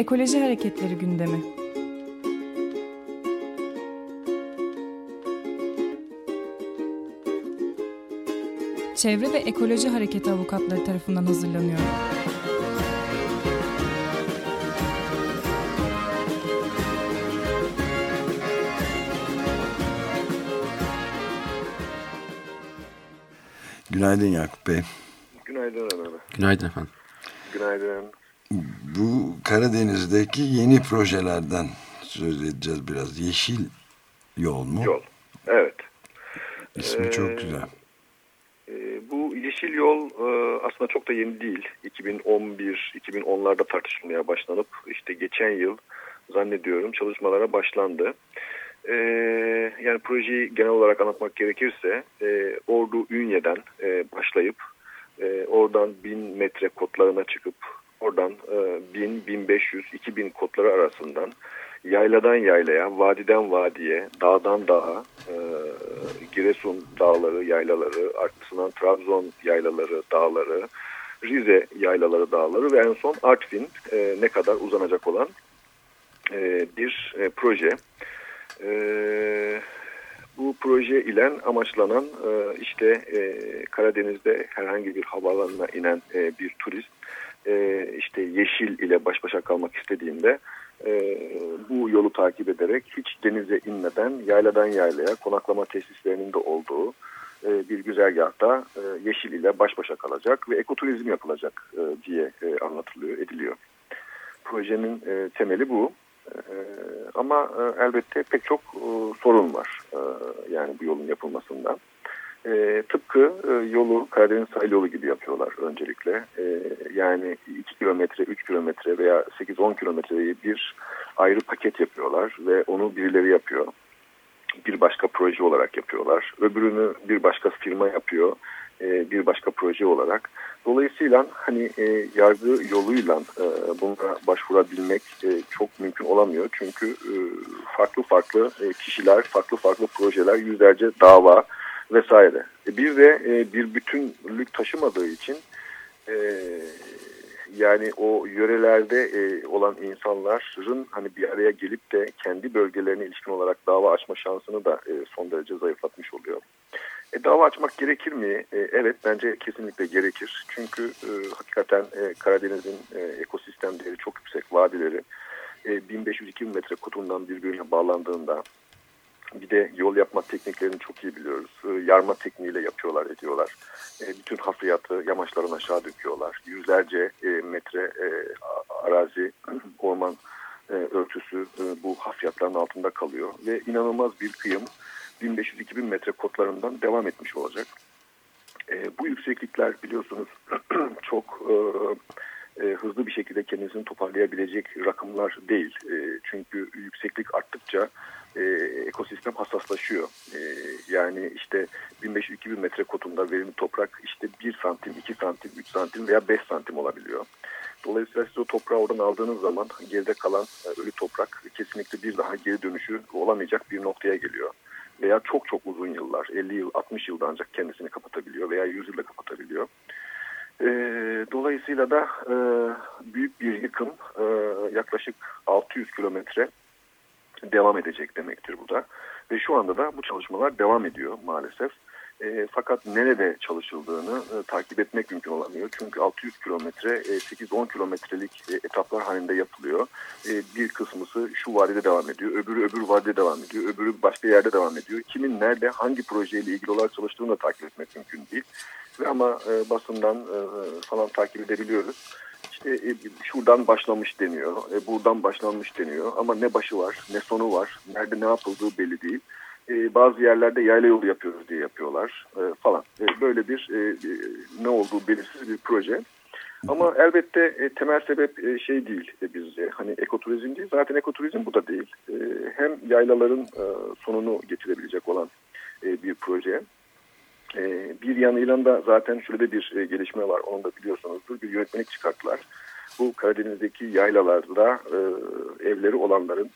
Ekoloji Hareketleri gündemi. Çevre ve Ekoloji Hareketi avukatları tarafından hazırlanıyor. Günaydın Yakup Bey. Günaydın Ömer Günaydın efendim. Günaydın. Bu Karadeniz'deki yeni projelerden söz edeceğiz biraz. Yeşil Yol mu? Yol. Evet. İsmi Ee, çok güzel. E, bu Yeşil Yol e, aslında çok da yeni değil. 2011-2010'larda tartışılmaya başlanıp işte geçen yıl zannediyorum çalışmalara başlandı. E, yani projeyi genel olarak anlatmak gerekirse e, Ordu e, başlayıp e, oradan 1000 metre kotlarına çıkıp oradan e, 1000, 1500, 2000 kotları arasından yayladan yaylaya, vadiden vadiye, dağdan dağa, e, Giresun dağları, yaylaları, arkasından Trabzon yaylaları, dağları, Rize yaylaları, dağları ve en son Artvin e, ne kadar uzanacak olan e, bir e, proje. E, bu proje ile amaçlanan e, işte e, Karadeniz'de herhangi bir havaalanına inen e, bir turist e, işte yeşil ile baş başa kalmak istediğinde e, bu yolu takip ederek hiç denize inmeden yayladan yaylaya konaklama tesislerinin de olduğu e, bir güzergahta e, yeşil ile baş başa kalacak ve ekoturizm yapılacak e, diye e, anlatılıyor, ediliyor. Projenin e, temeli bu. E, ama e, elbette pek çok e, sorun var e, yani bu yolun yapılmasından. E, tıpkı e, yolu Karadeniz sahil yolu gibi yapıyorlar öncelikle. E, yani 2 kilometre, 3 kilometre veya 8-10 kilometreyi bir ayrı paket yapıyorlar ve onu birileri yapıyor. Bir başka proje olarak yapıyorlar. Öbürünü bir başka firma yapıyor. E, bir başka proje olarak. Dolayısıyla hani e, yargı yoluyla e, buna başvurabilmek e, çok mümkün olamıyor. Çünkü e, farklı farklı e, kişiler, farklı farklı projeler, yüzlerce dava, vesaire. E, bir de e, bir bütünlük taşımadığı için e, yani o yörelerde e, olan insanların hani bir araya gelip de kendi bölgelerine ilişkin olarak dava açma şansını da e, son derece zayıflatmış oluyor. E, dava açmak gerekir mi? E, evet bence kesinlikle gerekir. Çünkü e, hakikaten e, Karadeniz'in e, ekosistem değeri çok yüksek vadileri e, 1500-2000 metre kutundan birbirine bağlandığında bir de yol yapma tekniklerini çok iyi biliyoruz. E, yarma tekniğiyle yapıyorlar, ediyorlar. E, bütün hafriyatı yamaçların aşağı döküyorlar. Yüzlerce e, metre e, arazi, orman e, örtüsü bu hafriyatların altında kalıyor. Ve inanılmaz bir kıyım 1500-2000 metre kotlarından devam etmiş olacak. Bu yükseklikler biliyorsunuz çok e, hızlı bir şekilde kendisini toparlayabilecek rakımlar değil. E, çünkü yükseklik arttıkça e, ekosistem hassaslaşıyor. E, yani işte 1500-2000 metre kotunda verimli toprak işte 1 santim, 2 santim, 3 santim veya 5 santim olabiliyor. Dolayısıyla siz o toprağı oradan aldığınız zaman geride kalan e, ölü toprak kesinlikle bir daha geri dönüşü olamayacak bir noktaya geliyor. Veya çok çok uzun yıllar, 50 yıl, 60 yılda ancak kendisini kapatabiliyor veya 100 yılda kapatabiliyor. E, dolayısıyla da e, büyük bir yıkım e, yaklaşık 600 kilometre devam edecek demektir bu da. Ve şu anda da bu çalışmalar devam ediyor maalesef. E, fakat nerede çalışıldığını e, takip etmek mümkün olamıyor. Çünkü 600 kilometre, e, 8-10 kilometrelik e, etaplar halinde yapılıyor. E, bir kısmısı şu vadide devam ediyor, öbürü öbür vadide devam ediyor, öbürü başka yerde devam ediyor. Kimin nerede, hangi projeyle ilgili olarak çalıştığını da takip etmek mümkün değil. Ve ama e, basından e, falan takip edebiliyoruz. İşte e, şuradan başlamış deniyor, e, buradan başlanmış deniyor ama ne başı var, ne sonu var, nerede ne yapıldığı belli değil. E, bazı yerlerde yayla yolu yapıyoruz diye yapıyorlar e, falan. E, böyle bir e, e, ne olduğu belirsiz bir proje. Ama elbette e, temel sebep e, şey değil e, bizce. Hani ekoturizm değil. Zaten ekoturizm bu da değil. E, hem yaylaların e, sonunu getirebilecek olan e, bir proje. E, bir yanıyla da zaten şöyle bir e, gelişme var. Onu da biliyorsunuzdur. Bir yönetmelik çıkarttılar. Bu Karadeniz'deki yaylalarda e, evleri olanların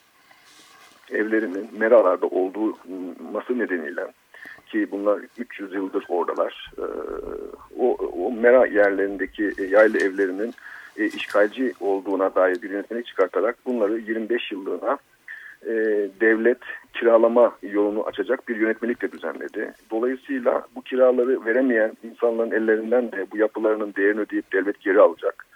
evlerinin meralarda olması nedeniyle ki bunlar 300 yıldır oradalar. E, o, o mera yerlerindeki yaylı evlerinin e, işgalci olduğuna dair bir yönetmelik çıkartarak bunları 25 yıllığına e, devlet kiralama yolunu açacak bir yönetmelik de düzenledi. Dolayısıyla bu kiraları veremeyen insanların ellerinden de bu yapılarının değerini ödeyip devlet geri alacak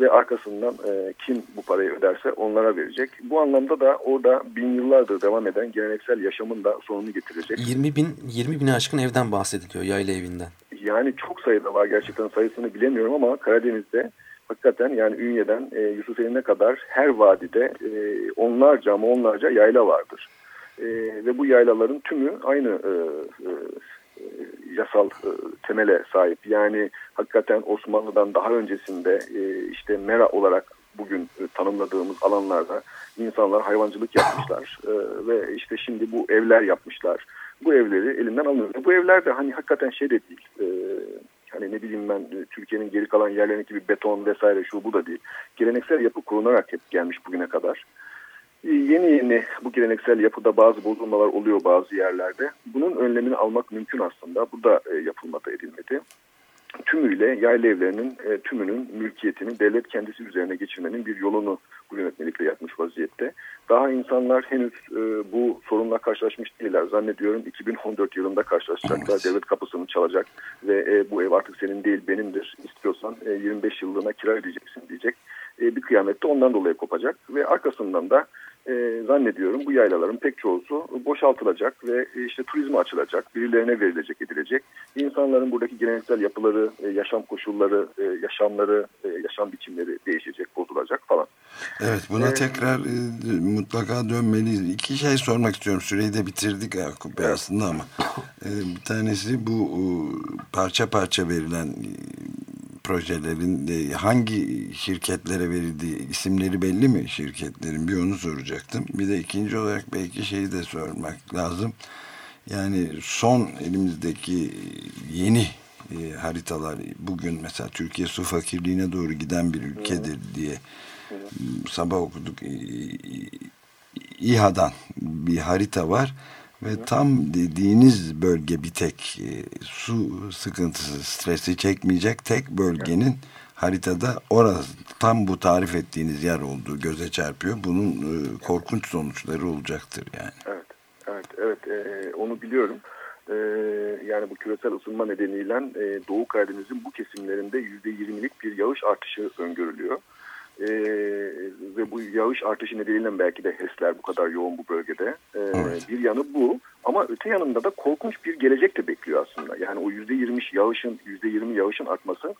ve arkasından e, kim bu parayı öderse onlara verecek. Bu anlamda da orada bin yıllardır devam eden geleneksel yaşamın da sonunu getirecek. 20 bin, 20 bin aşkın evden bahsediliyor yayla evinden. Yani çok sayıda var gerçekten sayısını bilemiyorum ama Karadeniz'de hakikaten yani Ünye'den e, Yusufeli'ne kadar her vadide e, onlarca ama onlarca yayla vardır. E, ve bu yaylaların tümü aynı e, e, yasal e, temele sahip. Yani hakikaten Osmanlı'dan daha öncesinde e, işte mera olarak bugün e, tanımladığımız alanlarda insanlar hayvancılık yapmışlar e, ve işte şimdi bu evler yapmışlar. Bu evleri elinden alınıyor. Bu evler de hani hakikaten şey de değil. E, hani ne bileyim ben e, Türkiye'nin geri kalan yerlerindeki bir beton vesaire şu bu da değil. Geleneksel yapı kurunarak hep gelmiş bugüne kadar. E, yeni yeni bu geleneksel yapıda bazı bozulmalar oluyor bazı yerlerde. Bunun önlemini almak mümkün aslında. Bu da e, yapılmadı edilmedi. Tümüyle yayla evlerinin e, tümünün mülkiyetini devlet kendisi üzerine geçirmenin bir yolunu bu yönetmelikle yapmış vaziyette. Daha insanlar henüz e, bu sorunla karşılaşmış değiller. Zannediyorum 2014 yılında karşılaşacaklar. Evet. Devlet kapısını çalacak ve e, bu ev artık senin değil benimdir. İstiyorsan e, 25 yıllığına kira ödeyeceksin diyecek. E, bir kıyamette ondan dolayı kopacak ve arkasından da e, zannediyorum bu yaylaların pek çoğusu boşaltılacak ve e, işte turizme açılacak, birilerine verilecek, edilecek. İnsanların buradaki geleneksel yapıları, e, yaşam koşulları, e, yaşamları, e, yaşam biçimleri değişecek, bozulacak falan. Evet buna ee, tekrar e, mutlaka dönmeliyiz. İki şey sormak istiyorum. Süreyi de bitirdik Yakup Bey aslında ama. E, bir tanesi bu e, parça parça verilen projelerin e, hangi şirketlere verildiği isimleri belli mi şirketlerin bir onu soracaktım. Bir de ikinci olarak belki şeyi de sormak lazım. Yani son elimizdeki yeni e, haritalar bugün mesela Türkiye su fakirliğine doğru giden bir ülkedir diye sabah okuduk. İHA'dan bir harita var ve tam dediğiniz bölge bir tek e, su sıkıntısı, stresi çekmeyecek tek bölgenin haritada orası tam bu tarif ettiğiniz yer olduğu göze çarpıyor. Bunun e, korkunç sonuçları olacaktır yani. Evet, evet, evet e, onu biliyorum. Yani bu küresel ısınma nedeniyle Doğu Karadeniz'in bu kesimlerinde yüzde yirmilik bir yağış artışı öngörülüyor. E, ve bu yağış artışı nedeniyle belki de HES'ler bu kadar yoğun bu bölgede. E, evet. Bir yanı bu ama öte yanında da korkunç bir gelecek de bekliyor aslında. Yani o yüzde yirmi yağışın yüzde yirmi yağışın artması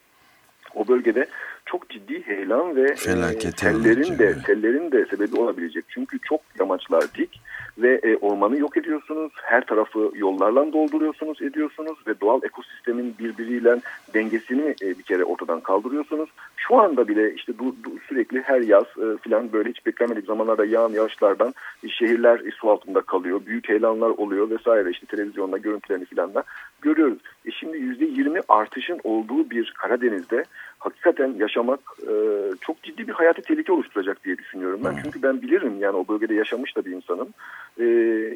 o bölgede çok ciddi heyelan ve e, tellerin de tellerin de sebebi olabilecek. Çünkü çok yamaçlar dik ve e, ormanı yok ediyorsunuz. Her tarafı yollarla dolduruyorsunuz, ediyorsunuz ve doğal ekosistemin birbiriyle dengesini e, bir kere ortadan kaldırıyorsunuz. Şu anda bile işte du, du, sürekli her yaz e, filan böyle hiç beklenmedik zamanlarda yağan yağışlardan e, şehirler e, su altında kalıyor. Büyük heyelanlar oluyor vesaire işte televizyonda görüntülerini filan da görüyoruz. E şimdi %20 artışın olduğu bir Karadeniz'de hakikaten yaşamak e, çok ciddi bir hayati tehlike oluşturacak diye düşünüyorum ben. Hmm. Çünkü ben bilirim yani o bölgede yaşamış da bir insanım. E,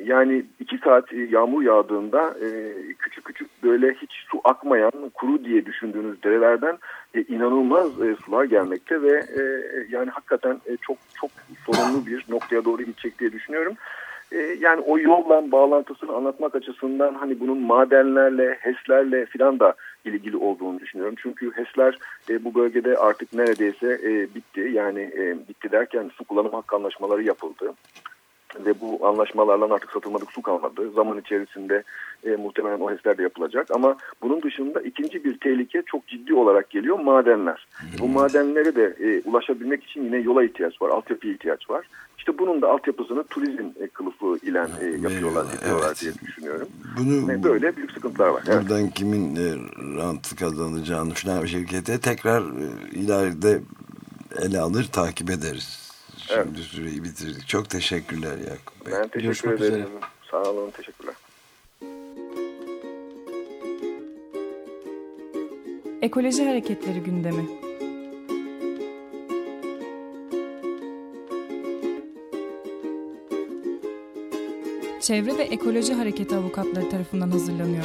yani iki saat yağmur yağdığında e, küçük küçük böyle hiç su akmayan kuru diye düşündüğünüz derelerden e, inanılmaz e, sular gelmekte ve e, yani hakikaten e, çok çok sorunlu bir noktaya doğru gidecek diye düşünüyorum. E, yani o yolla bağlantısını anlatmak açısından hani bunun madenlerle, HES'lerle filan da ilgili olduğunu düşünüyorum. Çünkü HES'ler e, bu bölgede artık neredeyse e, bitti. Yani e, bitti derken su kullanım hakkı anlaşmaları yapıldı ve bu anlaşmalarla artık satılmadık su kalmadı. Zaman içerisinde e, muhtemelen o HES'ler de yapılacak. Ama bunun dışında ikinci bir tehlike çok ciddi olarak geliyor madenler. Bu madenlere de e, ulaşabilmek için yine yola ihtiyaç var, altyapıya ihtiyaç var. İşte bunun da altyapısını turizm e, kılıfı ile e, yapıyorlar, yapıyorlar evet. diye düşünüyorum. Bunu, Ve böyle büyük sıkıntılar var. Buradan evet. kimin e, rant kazanacağını falan şirkete tekrar e, ileride ele alır, takip ederiz. Şimdi evet. süreyi bitirdik. Çok teşekkürler Yakup Bey. Ben teşekkür Görüşmek ederim. Üzere. Sağ olun, teşekkürler. Ekoloji Hareketleri gündemi. Çevre ve Ekoloji Hareketi avukatları tarafından hazırlanıyor.